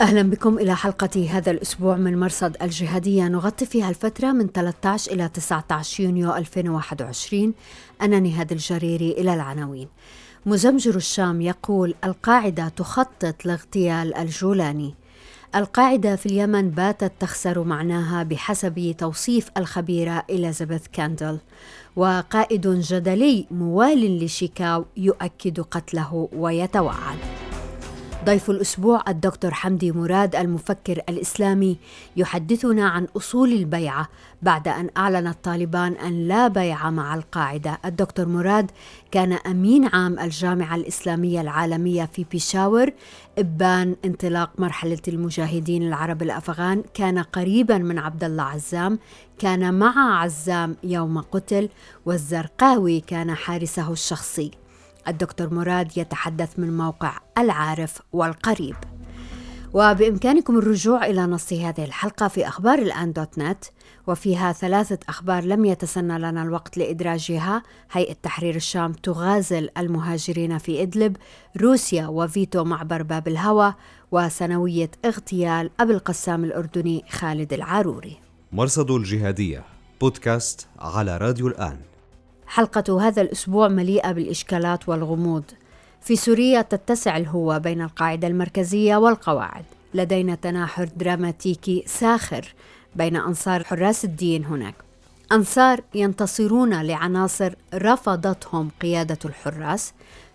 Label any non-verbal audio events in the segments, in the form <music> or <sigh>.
أهلا بكم إلى حلقة هذا الأسبوع من مرصد الجهادية. نغطي فيها الفترة من 13 إلى 19 يونيو 2021 أنا نهاد الجريري إلى العناوين. مزمجر الشام يقول القاعدة تخطط لاغتيال الجولاني. القاعدة في اليمن باتت تخسر معناها بحسب توصيف الخبيرة إليزابيث كاندل. وقائد جدلي موال لشيكاو يؤكد قتله ويتوعد. ضيف الأسبوع الدكتور حمدي مراد المفكر الإسلامي يحدثنا عن أصول البيعة بعد أن أعلنت طالبان أن لا بيع مع القاعدة. الدكتور مراد كان أمين عام الجامعة الإسلامية العالمية في بيشاور. إبان انطلاق مرحلة المجاهدين العرب الأفغان. كان قريبا من عبد الله عزام. كان مع عزام يوم قتل. والزرقاوي كان حارسه الشخصي. الدكتور مراد يتحدث من موقع العارف والقريب. وبإمكانكم الرجوع إلى نص هذه الحلقة في أخبار الآن دوت نت وفيها ثلاثة أخبار لم يتسنى لنا الوقت لإدراجها. هيئة تحرير الشام تغازل المهاجرين في إدلب روسيا وفيتو معبر باب الهوى وسنوية اغتيال أبي القسام الأردني خالد العاروري مرصد الجهادية بودكاست على راديو الآن. حلقة هذا الأسبوع مليئة بالإشكالات والغموض. في سوريا تتسع الهوة بين القاعدة المركزية والقواعد. لدينا تناحر دراماتيكي ساخر بين أنصار حراس الدين هناك. أنصار ينتصرون لعناصر رفضتهم قيادة الحراس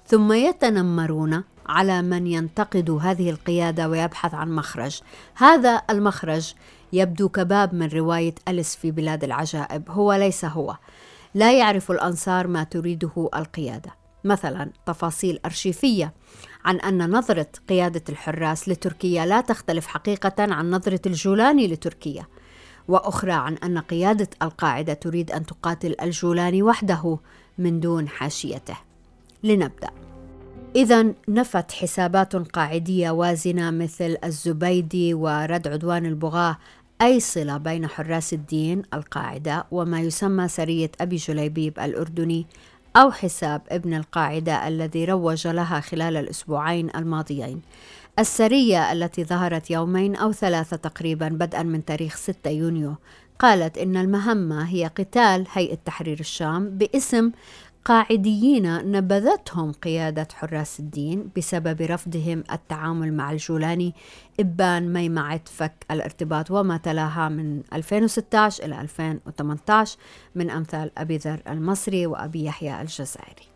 ثم يتنمرون على من ينتقد هذه القيادة ويبحث عن مخرج. هذا المخرج يبدو كباب من رواية أليس في بلاد العجائب. هو ليس هو. لا يعرف الأنصار ما تريده القيادة. مثلا تفاصيل أرشيفية عن أن نظرة قيادة الحراس لتركيا لا تختلف حقيقة عن نظرة الجولاني لتركيا وأخرى عن أن قيادة القاعدة تريد أن تقاتل الجولاني وحده من دون حاشيته. لنبدأ. إذا نفت حسابات قاعدية وازنة مثل الزبيدي ورد عدوان البغاة أي صلة بين حراس الدين القاعدة وما يسمى سرية أبي جليبيب الأردني أو حساب ابن القاعدة الذي روج لها خلال الأسبوعين الماضيين. السرية التي ظهرت يومين أو ثلاثة تقريبا بدءا من تاريخ 6 يونيو قالت إن المهمة هي قتال هيئة تحرير الشام باسم قاعديين نبذتهم قيادة حراس الدين بسبب رفضهم التعامل مع الجولاني إبان ميمعة فك الارتباط وما تلاها من 2016 إلى 2018 من أمثال أبي ذر المصري وأبي يحيى الجزائري.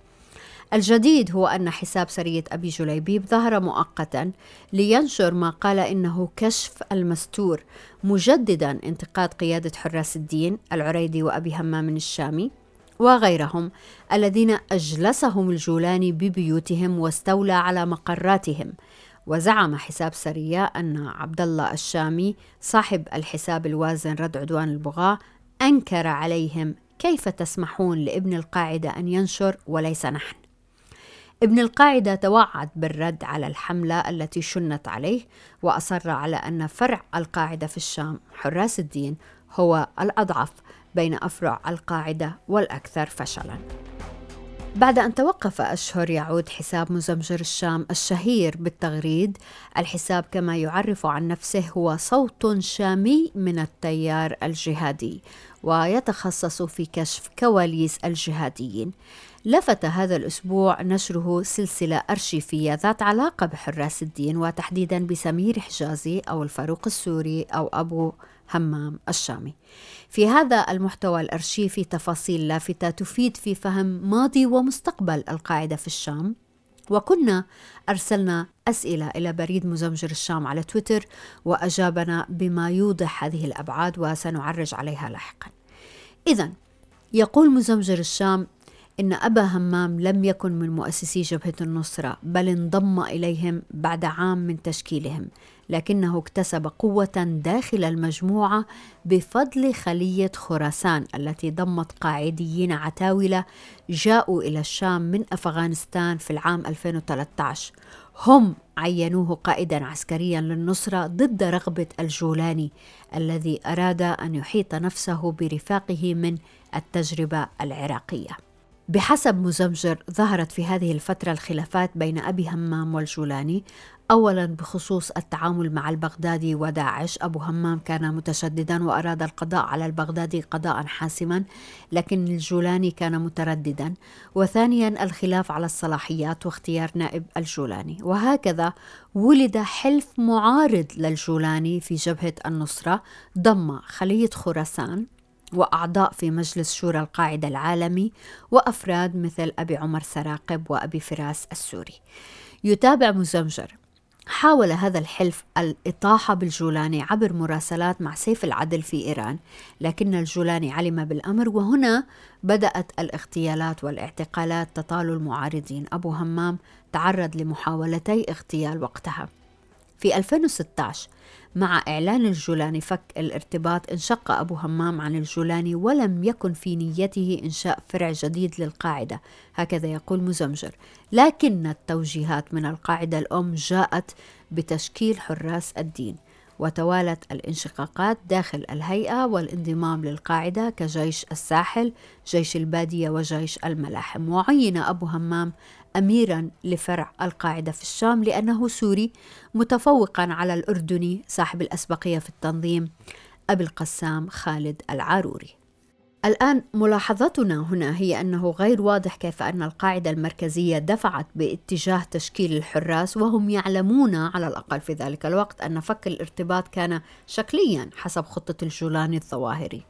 الجديد هو أن حساب سرية أبي جليبيب ظهر مؤقتا لينشر ما قال إنه كشف المستور مجددا انتقاد قيادة حراس الدين العريدي وأبي همام الشامي وغيرهم الذين أجلسهم الجولاني ببيوتهم واستولى على مقراتهم. وزعم حساب سرية أن عبد الله الشامي صاحب الحساب الوازن رد عدوان البغاة أنكر عليهم كيف تسمحون لابن القاعدة أن ينشر وليس نحن. ابن القاعدة توعد بالرد على الحملة التي شنت عليه وأصر على أن فرع القاعدة في الشام حراس الدين هو الأضعف بين أفرع القاعدة والأكثر فشلاً. بعد أن توقف أشهر يعود حساب مزمجر الشام الشهير بالتغريد الحساب كما يعرف عن نفسه هو صوت شامي من التيار الجهادي ويتخصص في كشف كواليس الجهاديين لفت هذا الأسبوع نشره سلسلة أرشيفية ذات علاقة بحراس الدين وتحديدا بسمير حجازي أو الفاروق السوري أو أبو همام الشامي. في هذا المحتوى الأرشيفي تفاصيل لافتة تفيد في فهم ماضي ومستقبل القاعدة في الشام. وكنا أرسلنا أسئلة إلى بريد مزمجر الشام على تويتر وأجابنا بما يوضح هذه الأبعاد وسنعرج عليها لاحقا. إذا يقول مزمجر الشام إن أبا همام لم يكن من مؤسسي جبهة النصرة بل انضم إليهم بعد عام من تشكيلهم. لكنه اكتسب قوة داخل المجموعة بفضل خلية خراسان التي ضمت قاعديين عتاولة جاءوا إلى الشام من أفغانستان في العام 2013 هم عينوه قائدا عسكريا للنصرة ضد رغبة الجولاني الذي أراد أن يحيط نفسه برفاقه من التجربة العراقية. بحسب مزمجر ظهرت في هذه الفترة الخلافات بين أبي همام والجولاني أولا بخصوص التعامل مع البغدادي وداعش أبو همام كان متشددا وأراد القضاء على البغدادي قضاء حاسما لكن الجولاني كان مترددا. وثانيا الخلاف على الصلاحيات واختيار نائب الجولاني. وهكذا ولد حلف معارض للجولاني في جبهة النصرة ضم خلية خراسان وأعضاء في مجلس شورى القاعدة العالمي وأفراد مثل أبي عمر سراقب وأبي فراس السوري. يتابع مزمجر. حاول هذا الحلف الإطاحة بالجولاني عبر مراسلات مع سيف العدل في إيران لكن الجولاني علم بالأمر وهنا بدأت الاغتيالات والاعتقالات تطال المعارضين. أبو همام تعرض لمحاولتي اغتيال وقتها. في 2016 مع إعلان الجولاني فك الارتباط انشق أبو همام عن الجولاني ولم يكن في نيته إنشاء فرع جديد للقاعدة. هكذا يقول مزمجر. لكن التوجيهات من القاعدة الأم جاءت بتشكيل حراس الدين وتوالت الانشقاقات داخل الهيئة والانضمام للقاعدة كجيش الساحل جيش البادية وجيش الملاحم. وعين أبو همام اميرا لفرع القاعدة في الشام لأنه سوري متفوقا على الأردني صاحب الأسبقية في التنظيم أبي القسام خالد العاروري. الآن ملاحظتنا هنا هي أنه غير واضح كيف أن القاعدة المركزية دفعت باتجاه تشكيل الحراس وهم يعلمون على الأقل في ذلك الوقت أن فك الارتباط كان شكليا حسب خطة الجولاني الظواهري.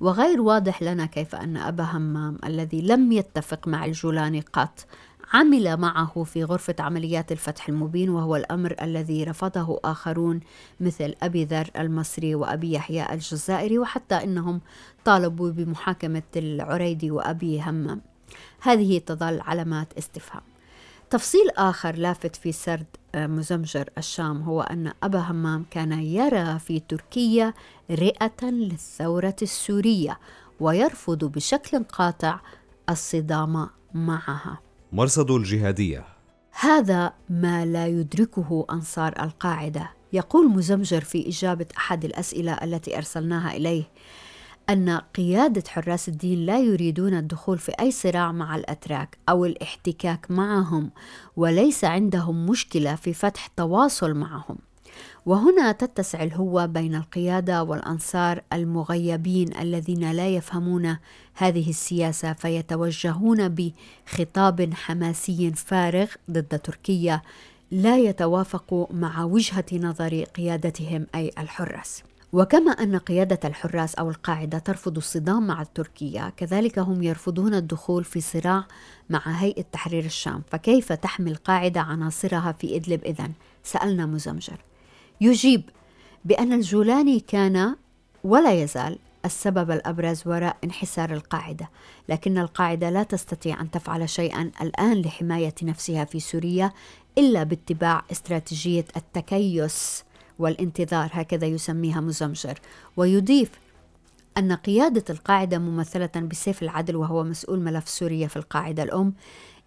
وغير واضح لنا كيف أن أبا همام الذي لم يتفق مع الجولاني قط عمل معه في غرفة عمليات الفتح المبين وهو الأمر الذي رفضه آخرون مثل أبي ذر المصري وأبي يحيى الجزائري وحتى إنهم طالبوا بمحاكمة العريدي وأبي همام. هذه تظل علامات استفهام. تفصيل آخر لافت في سرد آه، مزمجر الشام هو أن أبا همام كان يرى في تركيا رئة للثورة السورية ويرفض بشكل قاطع الصدام معها. مرصد الجهادية. هذا ما لا يدركه أنصار القاعدة. يقول مزمجر في إجابة أحد الأسئلة التي أرسلناها إليه أن قيادة حراس الدين لا يريدون الدخول في أي صراع مع الأتراك أو الاحتكاك معهم وليس عندهم مشكلة في فتح تواصل معهم. وهنا تتسع الهوة بين القيادة والأنصار المغيبين الذين لا يفهمون هذه السياسة فيتوجهون بخطاب حماسي فارغ ضد تركيا لا يتوافق مع وجهة نظر قيادتهم أي الحراس. وكما أن قيادة الحراس أو القاعدة ترفض الصدام مع تركيا كذلك هم يرفضون الدخول في صراع مع هيئة تحرير الشام فكيف تحمي القاعدة عناصرها في إدلب إذن؟ سألنا مزمجر يجيب بأن الجولاني كان ولا يزال السبب الأبرز وراء انحسار القاعدة، لكن القاعدة لا تستطيع أن تفعل شيئا الآن لحماية نفسها في سوريا إلا باتباع استراتيجية التكيس والانتظار هكذا يسميها مزمجر، ويضيف أن قيادة القاعدة ممثلة بسيف العدل وهو مسؤول ملف سوريا في القاعدة الأم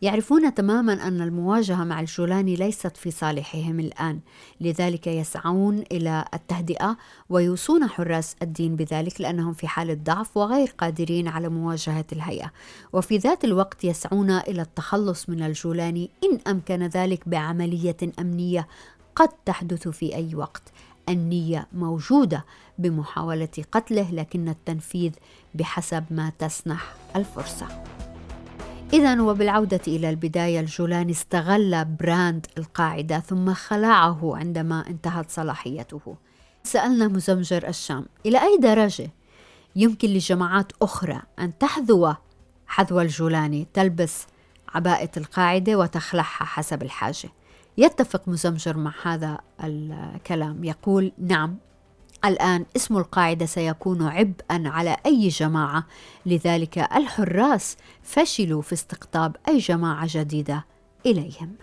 يعرفون تماما أن المواجهة مع الجولاني ليست في صالحهم الآن لذلك يسعون إلى التهدئة ويوصون حراس الدين بذلك لأنهم في حالة ضعف وغير قادرين على مواجهة الهيئة. وفي ذات الوقت يسعون إلى التخلص من الجولاني إن أمكن ذلك بعملية أمنية قد تحدث في أي وقت. النية موجودة بمحاولة قتله لكن التنفيذ بحسب ما تسنح الفرصة. إذا وبالعودة إلى البداية الجولاني استغل براند القاعدة ثم خلعه عندما انتهت صلاحيته. سألنا مزمجر الشام إلى أي درجة يمكن لجماعات أخرى أن تحذو حذو الجولاني تلبس عباءة القاعدة وتخلعها حسب الحاجة. يتفق مزمجر مع هذا الكلام يقول نعم الآن اسم القاعدة سيكون عبئا على أي جماعة. لذلك الحراس فشلوا في استقطاب أي جماعة جديدة إليهم.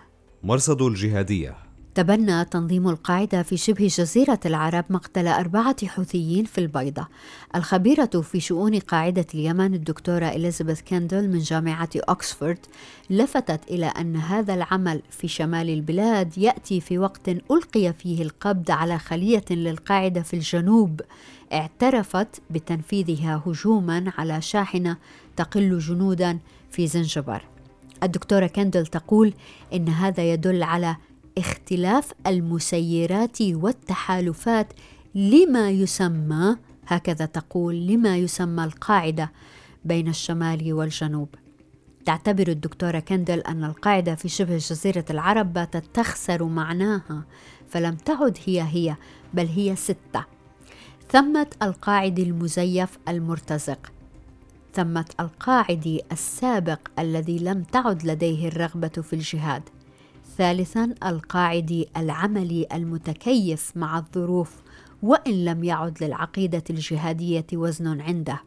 مرصد الجهادية. تبنى تنظيم القاعدة في شبه جزيرة العرب مقتل أربعة حوثيين في البيضة. الخبيرة في شؤون قاعدة اليمن الدكتورة إليزابيث كاندل من جامعة أكسفورد لفتت إلى أن هذا العمل في شمال البلاد يأتي في وقت ألقي فيه القبض على خلية للقاعدة في الجنوب. اعترفت بتنفيذها هجوما على شاحنة تقل جنودا في زنجبار. الدكتورة كاندل تقول إن هذا يدل على اختلاف المسيرات والتحالفات لما يسمى هكذا تقول لما يسمى القاعدة بين الشمال والجنوب. تعتبر الدكتورة كندل أن القاعدة في شبه جزيرة العرب باتت تخسر معناها فلم تعد هي هي بل هي ستة. ثمة القاعد المزيف المرتزق. ثمة القاعد السابق الذي لم تعد لديه الرغبة في الجهاد. ثالثا القاعدي العملي المتكيف مع الظروف وإن لم يعد للعقيدة الجهادية وزن عنده.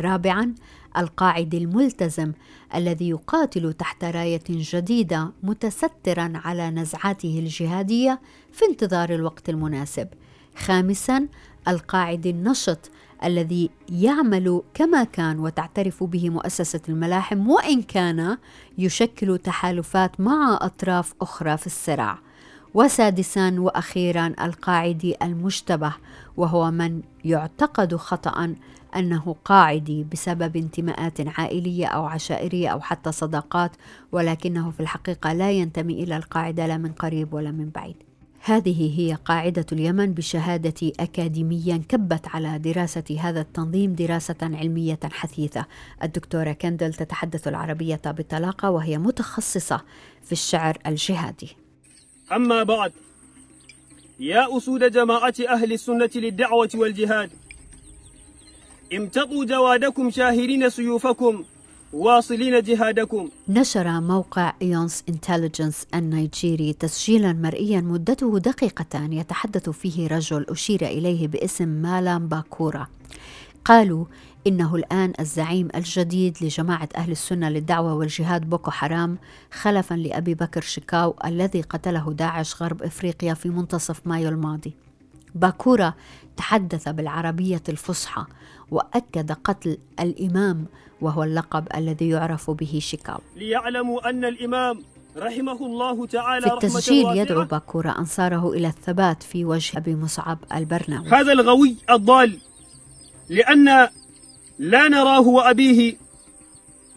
رابعا القاعد الملتزم الذي يقاتل تحت راية جديدة متسترا على نزعاته الجهادية في انتظار الوقت المناسب. خامسا القاعد النشط الذي يعمل كما كان وتعترف به مؤسسة الملاحم وإن كان يشكل تحالفات مع أطراف أخرى في الصراع. وسادسا وأخيرا القاعدي المشتبه وهو من يعتقد خطا أنه قاعدي بسبب انتماءات عائلية أو عشائرية أو حتى صداقات ولكنه في الحقيقة لا ينتمي إلى القاعدة لا من قريب ولا من بعيد هذه هي قاعدة اليمن بشهادة أكاديميا كبت على دراسة هذا التنظيم دراسة علمية حثيثة. الدكتورة كندل تتحدث العربية بطلاقة وهي متخصصة في الشعر الجهادي. أما بعد يا أسود جماعة أهل السنة للدعوة والجهاد امتطوا جوادكم شاهرين سيوفكم واصلين جهادكم. نشر موقع Eons Intelligence النيجيري تسجيلا مرئيا مدته دقيقتان يتحدث فيه رجل أشير إليه باسم مالام باكورا. قالوا إنه الآن الزعيم الجديد لجماعة أهل السنة للدعوة والجهاد بوكو حرام خلفا لأبي بكر شكاو الذي قتله داعش غرب إفريقيا في منتصف مايو الماضي. باكورا تحدث بالعربية الفصحى وأكد قتل الإمام وهو اللقب الذي يعرف به شيكاغو ليعلموا أن الإمام رحمه الله تعالى في التسجيل يدعو باكورا أنصاره إلى الثبات في وجه أبي مصعب البرناوي. هذا الغوي الضال لأن لا نراه وأبيه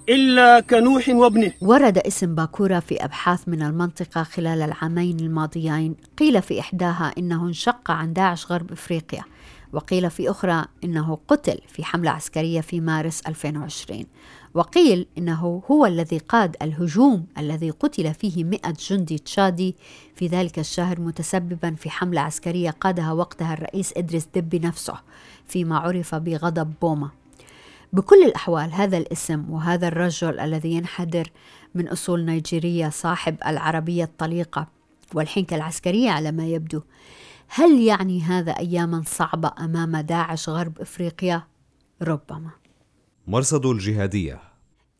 إلا كنوح وابنه. ورد اسم باكورا في أبحاث من المنطقة خلال العامين الماضيين. قيل في إحداها إنه انشق عن داعش غرب إفريقيا وقيل في أخرى إنه قتل في حملة عسكرية في مارس 2020 وقيل إنه هو الذي قاد الهجوم الذي قتل فيه مئة جندي تشادي في ذلك الشهر متسببا في حملة عسكرية قادها وقتها الرئيس إدريس دبي نفسه فيما عرف بغضب بوما. بكل الأحوال هذا الاسم وهذا الرجل الذي ينحدر من أصول نيجيرية صاحب العربية الطليقة والحنكة العسكرية على ما يبدو هل يعني هذا اياما صعبة أمام داعش غرب إفريقيا؟ ربما. مرصد الجهادية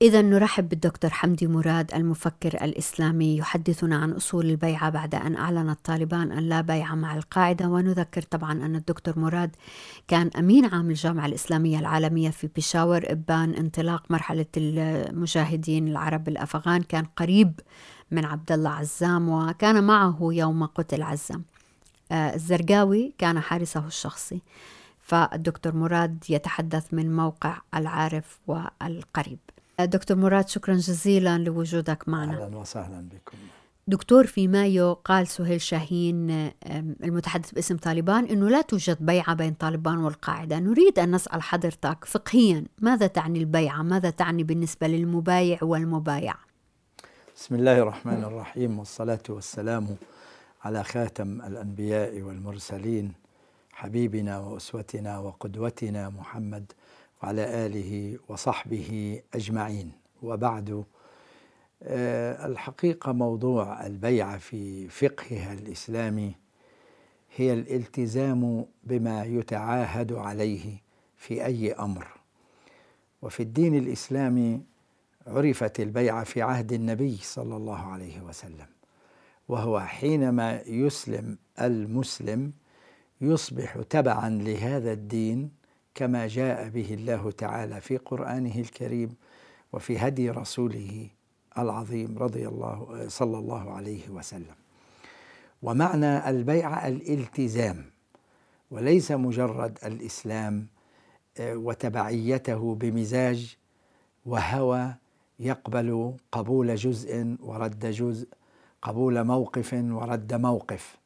إذا نرحب بالدكتور حمدي مراد المفكر الإسلامي يحدثنا عن أصول البيعة بعد أن أعلنت طالبان أن لا بيعة مع القاعدة. ونذكر طبعا أن الدكتور مراد كان أمين عام الجامعة الإسلامية العالمية في بيشاور إبان انطلاق مرحلة المجاهدين العرب الأفغان. كان قريب من عبد الله عزام وكان معه يوم قتل عزام. آه، الزرقاوي كان حارسه الشخصي. فالدكتور مراد يتحدث من موقع العارف والقريب. دكتور مراد شكرا جزيلا لوجودك معنا أهلا وسهلا بكم دكتور في مايو قال سهيل شاهين المتحدث باسم طالبان إنه لا توجد بيعة بين طالبان والقاعدة، نريد أن نسأل حضرتك فقهيا ماذا تعني البيعة؟ ماذا تعني بالنسبة للمبايع والمبايع؟ بسم الله الرحمن الرحيم والصلاة والسلام على خاتم الأنبياء والمرسلين حبيبنا وأسوتنا وقدوتنا محمد وعلى آله وصحبه أجمعين. وبعد آه، الحقيقة موضوع البيعه في فقهها الإسلامي هي الالتزام بما يتعاهد عليه في أي أمر. وفي الدين الإسلامي عرفت البيعه في عهد النبي صلى الله عليه وسلم وهو حينما يسلم المسلم يصبح تبعا لهذا الدين كما جاء به الله تعالى في قرآنه الكريم وفي هدي رسوله العظيم رضي الله صلى الله عليه وسلم. ومعنى البيعه الالتزام وليس مجرد الإسلام آه، وتبعيته بمزاج وهوى يقبل قبول جزء ورد جزء قبول موقف ورد موقف.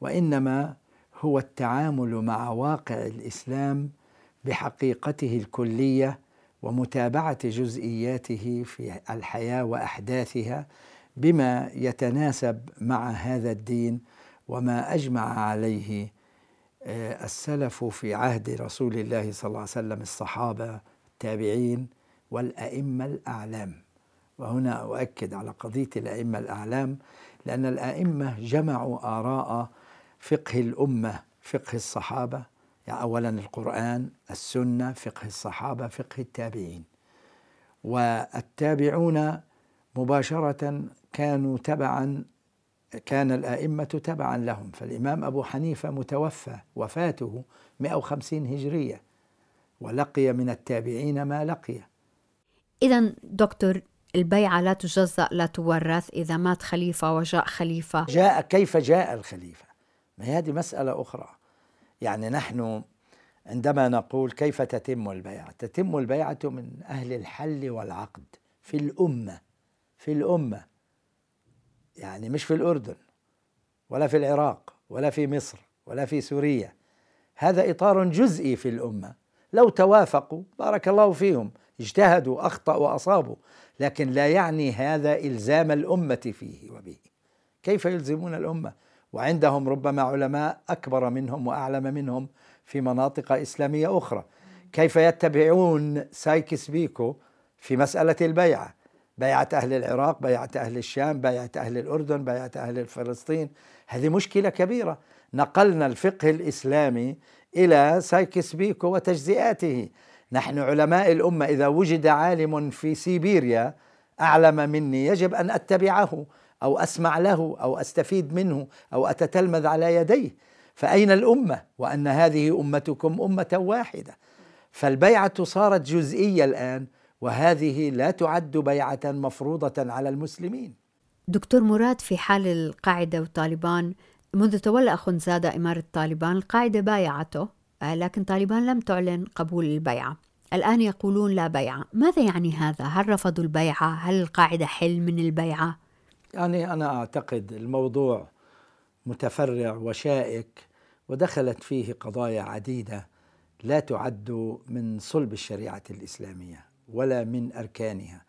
وإنما هو التعامل مع واقع الإسلام بحقيقته الكلية ومتابعة جزئياته في الحياة وأحداثها بما يتناسب مع هذا الدين وما أجمع عليه آه، السلف في عهد رسول الله صلى الله عليه وسلم الصحابة التابعين والأئمة الأعلام. وهنا أؤكد على قضية الأئمة الأعلام لأن الأئمة جمعوا آراء فقه الأمة فقه الصحابة يعني اولا القرآن السنة فقه الصحابة فقه التابعين. والتابعون مباشرة كانوا تبعا كان الأئمة تبعا لهم. فالإمام أبو حنيفة متوفى وفاته 150 هجرية ولقي من التابعين ما لقي. اذا دكتور البيعة لا تجزأ لا تورث إذا مات خليفة وجاء خليفة. جاء كيف جاء الخليفة؟ ما هذه مسألة أخرى. يعني نحن عندما نقول كيف تتم البيعة؟ تتم البيعة من أهل الحل والعقد في الأمة في الأمة. يعني مش في الأردن ولا في العراق ولا في مصر ولا في سوريا. هذا إطار جزئي في الأمة. لو توافقوا بارك الله فيهم اجتهدوا أخطأوا وأصابوا لكن لا يعني هذا إلزام الأمة فيه وبه. كيف يلزمون الأمة؟ وعندهم ربما علماء أكبر منهم وأعلم منهم في مناطق إسلامية أخرى. كيف يتبعون سايكس بيكو في مسألة البيعة بيعة أهل العراق بيعة أهل الشام بيعة أهل الأردن بيعة أهل فلسطين هذه مشكلة كبيرة. نقلنا الفقه الإسلامي إلى سايكس بيكو وتجزئاته. نحن علماء الأمة. إذا وجد عالم في سيبيريا أعلم مني يجب أن أتبعه. أو أسمع له أو أستفيد منه أو أتتلمذ على يديه فأين الأمة وأن هذه أمتكم أمة واحدة فالبيعة صارت جزئية الآن وهذه لا تعد بيعة مفروضة على المسلمين دكتور مراد في حال القاعدة وطالبان منذ تولى أخنزادة إمارة طالبان القاعدة بايعته آه، لكن طالبان لم تعلن قبول البيعة الآن يقولون لا بيعة ماذا يعني هذا؟ هل رفضوا البيعة؟ هل القاعدة حل من البيعة؟ يعني أنا أعتقد الموضوع متفرع وشائك ودخلت فيه قضايا عديدة لا تعد من صلب الشريعة الإسلامية ولا من أركانها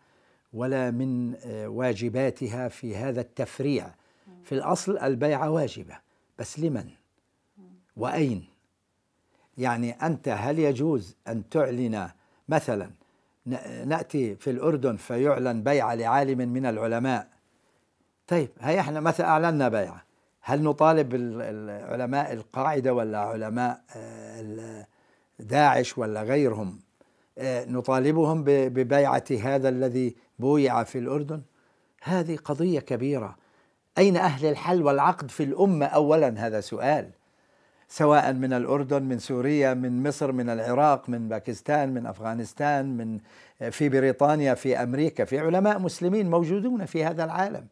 ولا من آه، واجباتها في هذا التفريع. في الأصل البيعة واجبة بس لمن؟ وأين؟ يعني أنت هل يجوز أن تعلن مثلا نأتي في الأردن فيعلن بيعة لعالم من العلماء طيب هي إحنا مثلا أعلنا بيعة هل نطالب العلماء القاعدة ولا علماء آه، داعش ولا غيرهم آه، نطالبهم ببيعة هذا الذي بويع في الأردن؟ هذه قضية كبيرة. أين أهل الحل والعقد في الأمة؟ أولا هذا سؤال. سواء من الأردن من سوريا من مصر من العراق من باكستان من أفغانستان من آه، في بريطانيا في أمريكا في علماء مسلمين موجودون في هذا العالم.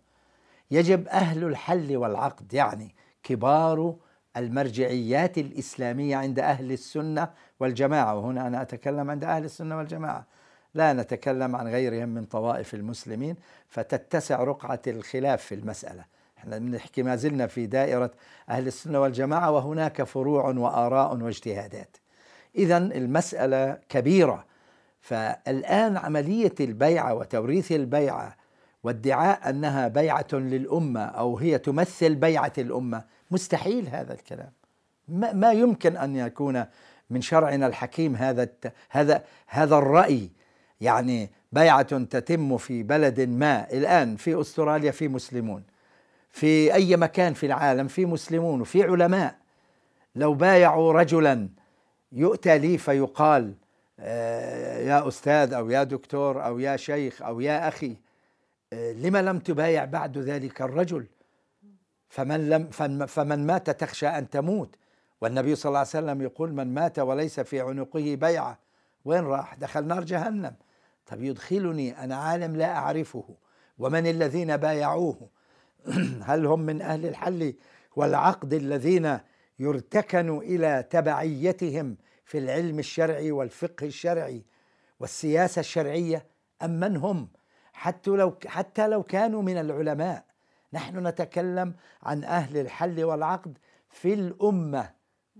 يجب أهل الحل والعقد يعني كبار المرجعيات الإسلامية عند أهل السنة والجماعة. وهنا أنا أتكلم عند أهل السنة والجماعة. لا نتكلم عن غيرهم من طوائف المسلمين فتتسع رقعة الخلاف في المسألة. إحنا بنحكي ما زلنا في دائرة أهل السنة والجماعة وهناك فروع وآراء واجتهادات. إذا المسألة كبيرة. فالآن عملية البيعة وتوريث البيعة وادعاء أنها بيعة للأمة أو هي تمثل بيعة الأمة. مستحيل هذا الكلام. ما يمكن أن يكون من شرعنا الحكيم هذا هذا هذا الرأي. يعني بيعة تتم في بلد ما. الآن في أستراليا في مسلمون. في أي مكان في العالم في مسلمون وفي علماء. لو بايعوا رجلا يؤتى لي فيقال آه، يا أستاذ أو يا دكتور أو يا شيخ أو يا آه، لما لم تبايع بعد ذلك الرجل؟ فمن لم فمن مات تخشى أن تموت. والنبي صلى الله عليه وسلم يقول من مات وليس في عنقه بيعة وين راح؟ دخل نار جهنم. طب يدخلني أنا عالم لا أعرفه. ومن الذين بايعوه؟ <clears throat> هل هم من أهل الحل والعقد الذين يرتكن إلى تبعيتهم في العلم الشرعي والفقه الشرعي والسياسة الشرعية أم من هم؟ حتى لو حتى لو كانوا من العلماء. نحن نتكلم عن أهل الحل والعقد في الأمة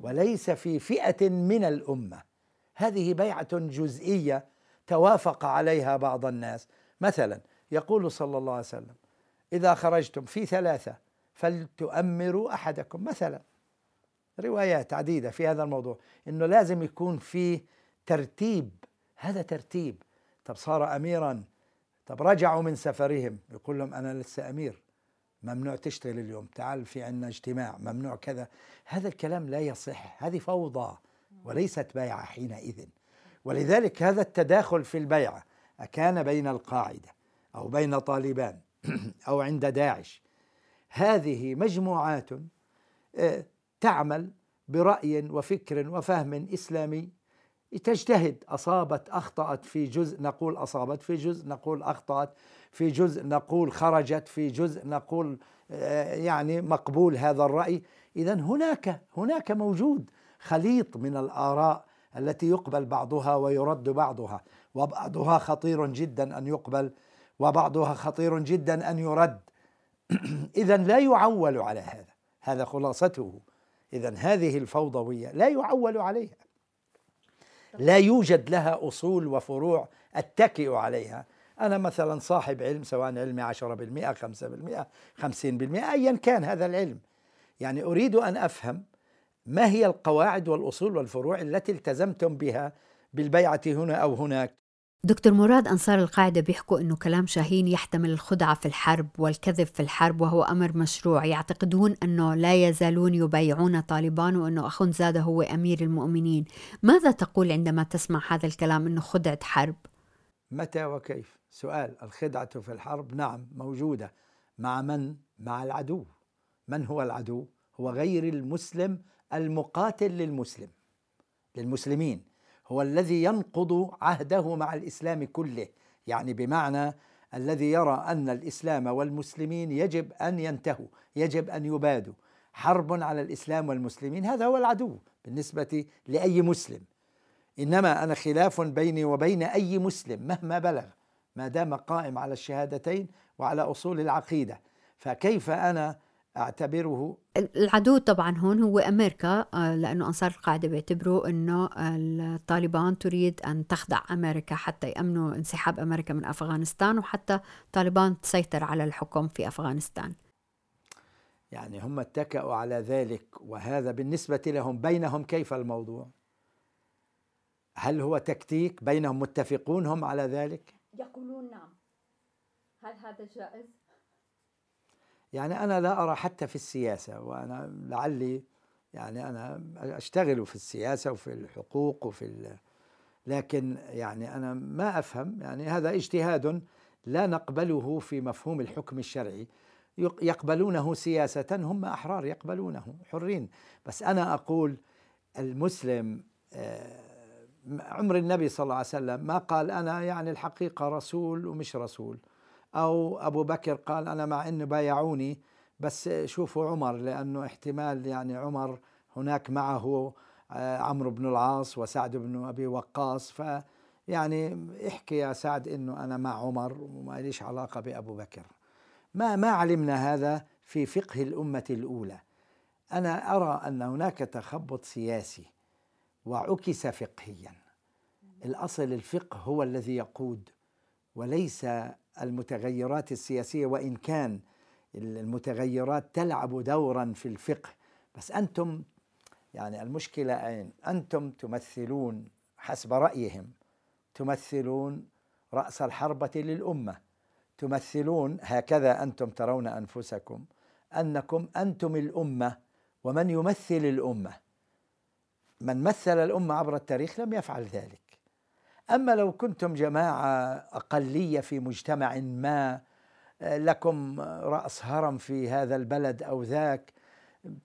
وليس في فئة من الأمة. هذه بيعة جزئية توافق عليها بعض الناس. مثلا يقول صلى الله عليه وسلم إذا خرجتم في ثلاثة فلتؤمروا أحدكم. مثلا روايات عديدة في هذا الموضوع إنه لازم يكون في ترتيب. هذا ترتيب. طب صار أميرا طب رجعوا من سفرهم. يقول لهم أنا لسه أمير. ممنوع تشتغل اليوم. تعال في عنا اجتماع. ممنوع كذا. هذا الكلام لا يصح. هذه فوضى وليست بيعة حينئذ. ولذلك هذا التداخل في البيعة أكان بين القاعدة أو بين طالبان <clears throat> أو عند داعش. هذه مجموعات آه، تعمل برأي وفكر وفهم إسلامي تجتهد. أصابت أخطأت في جزء نقول أصابت في جزء نقول أخطأت في جزء نقول خرجت في جزء نقول آه، يعني مقبول هذا الرأي. إذا هناك هناك موجود خليط من الآراء التي يقبل بعضها ويرد بعضها وبعضها خطير جدا أن يقبل وبعضها خطير جدا أن يرد. <clears throat> إذا لا يعول على هذا هذا خلاصته. إذا هذه الفوضوية لا يعول عليها. لا يوجد لها أصول وفروع أتكئ عليها. أنا مثلا صاحب علم سواء علمي عشرة بالمئة خمسة بالمئة خمسين بالمئة أيا كان هذا العلم. يعني أريد أن أفهم ما هي القواعد والأصول والفروع التي التزمتم بها بالبيعة هنا أو هناك. دكتور مراد أنصار القاعدة بيحكوا أنه كلام شاهين يحتمل الخدعة في الحرب والكذب في الحرب وهو أمر مشروع يعتقدون أنه لا يزالون يبايعون طالبان وأنه أخنزادة هو أمير المؤمنين ماذا تقول عندما تسمع هذا الكلام أنه خدعة حرب؟ متى وكيف؟ سؤال الخدعة في الحرب نعم موجودة مع من؟ مع العدو من هو العدو؟ هو غير المسلم المقاتل للمسلم للمسلمين هو الذي ينقض عهده مع الإسلام كله. يعني بمعنى الذي يرى أن الإسلام والمسلمين يجب أن ينتهوا يجب أن يبادوا. حرب على الإسلام والمسلمين هذا هو العدو بالنسبة لأي مسلم. إنما أنا خلاف بيني وبين أي مسلم مهما بلغ ما دام قائم على الشهادتين وعلى أصول العقيدة. فكيف أنا أعتبره العدو طبعا هون هو أمريكا آه، لأنه أنصار القاعدة بيعتبروا إنه الطالبان تريد أن تخدع أمريكا حتى يأمنوا انسحاب أمريكا من أفغانستان وحتى طالبان تسيطر على الحكم في أفغانستان. يعني هم اتكأوا على ذلك وهذا بالنسبة لهم بينهم كيف الموضوع؟ هل هو تكتيك؟ بينهم متفقون هم على ذلك؟ يقولون نعم. هل هذا جائز؟ يعني أنا لا أرى حتى في السياسة وأنا لعلي يعني أنا أشتغل في السياسة وفي الحقوق وفي لكن يعني أنا ما أفهم يعني هذا اجتهاد لا نقبله في مفهوم الحكم الشرعي. يقبلونه سياسة هم أحرار يقبلونه حرين. بس أنا أقول المسلم آه، عمر النبي صلى الله عليه وسلم ما قال أنا يعني الحقيقة رسول ومش رسول. أو أبو بكر قال أنا مع أنه بايعوني بس شوفوا عمر لأنه احتمال يعني عمر هناك معه آه، عمرو بن العاص وسعد بن أبي وقاص. ف يعني احكي يا سعد إنه أنا مع عمر وما ليش علاقة بأبو بكر. ما ما علمنا هذا في فقه الأمة الأولى. أنا أرى أن هناك تخبط سياسي وعكس فقهيا. الأصل الفقه هو الذي يقود وليس المتغيرات السياسية وإن كان المتغيرات تلعب دورا في الفقه. بس أنتم يعني المشكلة أين؟ أنتم تمثلون حسب رأيهم تمثلون رأس الحربة للأمة تمثلون هكذا أنتم ترون أنفسكم أنكم أنتم الأمة ومن يمثل الأمة. من مثل الأمة عبر التاريخ لم يفعل ذلك. أما لو كنتم جماعة أقلية في مجتمع ما لكم رأس هرم في هذا البلد أو ذاك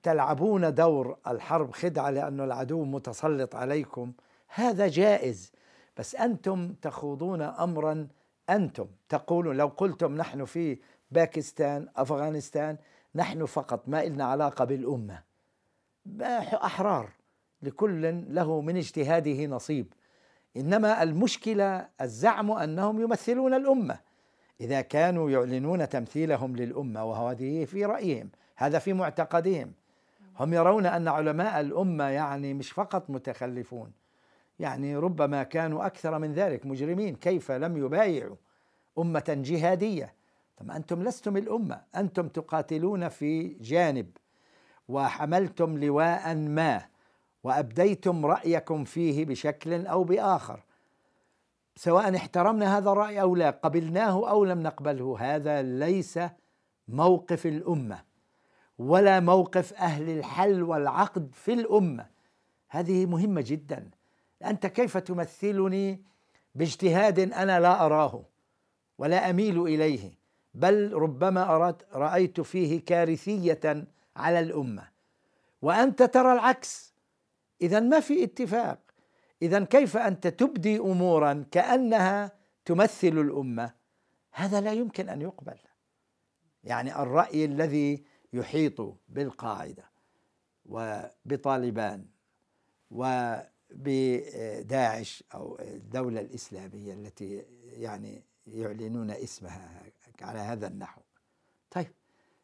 تلعبون دور الحرب خدعة لأن العدو متسلط عليكم. هذا جائز بس أنتم تخوضون أمرا أنتم. تقولون لو قلتم نحن في باكستان أفغانستان نحن فقط ما إلنا علاقة بالأمة. أحرار لكل له من اجتهاده نصيب. إنما المشكلة الزعم أنهم يمثلون الأمة. إذا كانوا يعلنون تمثيلهم للأمة وهذه في رأيهم هذا في معتقدهم. هم يرون أن علماء الأمة يعني مش فقط متخلفون يعني ربما كانوا أكثر من ذلك مجرمين. كيف لم يبايعوا أمة جهادية؟ طب أنتم لستم الأمة أنتم تقاتلون في جانب وحملتم لواء ما. وأبديتم رأيكم فيه بشكل أو بآخر. سواء احترمنا هذا الرأي أو لا قبلناه أو لم نقبله هذا ليس موقف الأمة ولا موقف أهل الحل والعقد في الأمة. هذه مهمة جدا. أنت كيف تمثلني باجتهاد أنا لا أراه ولا أميل إليه بل ربما أراد رأيت فيه كارثية على الأمة. وأنت ترى العكس. اذا ما في اتفاق. اذا كيف أنت تبدي امورا كأنها تمثل الأمة؟ هذا لا يمكن أن يقبل. يعني الرأي الذي يحيط بالقاعدة وبطالبان وبداعش أو الدولة الإسلامية التي يعني يعلنون اسمها على هذا النحو. طيب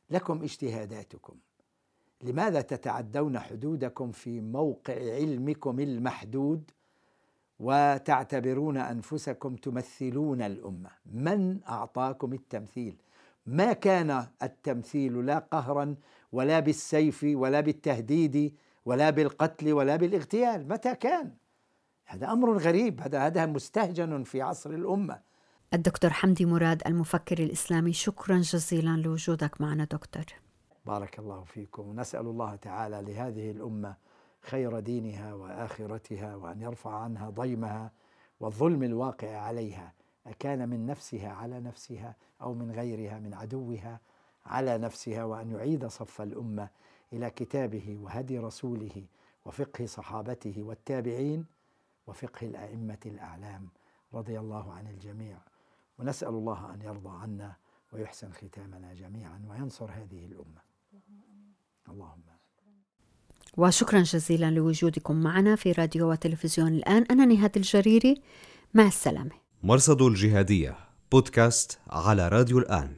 لكم اجتهاداتكم. لماذا تتعدون حدودكم في موقع علمكم المحدود وتعتبرون أنفسكم تمثلون الأمة؟ من أعطاكم التمثيل؟ ما كان التمثيل لا قهرا ولا بالسيف ولا بالتهديد ولا بالقتل ولا بالاغتيال متى كان؟ هذا أمر غريب هذا هذا مستهجن في عصر الأمة. الدكتور حمدي مراد المفكر الإسلامي شكرا جزيلا لوجودك معنا دكتور. بارك الله فيكم. ونسأل الله تعالى لهذه الأمة خير دينها وآخرتها وأن يرفع عنها ضيمها والظلم الواقع عليها. أكان من نفسها على نفسها أو من غيرها من عدوها على نفسها وأن يعيد صف الأمة إلى كتابه وهدي رسوله وفقه صحابته والتابعين وفقه الأئمة الأعلام رضي الله عن الجميع. ونسأل الله أن يرضى عنا ويحسن ختامنا جميعا وينصر هذه الأمة. اللهم وشكرا جزيلا لوجودكم معنا في راديو وتلفزيون الآن. أنا نهاد الجريري. مع السلامة. مرصد الجهادية بودكاست على راديو الآن.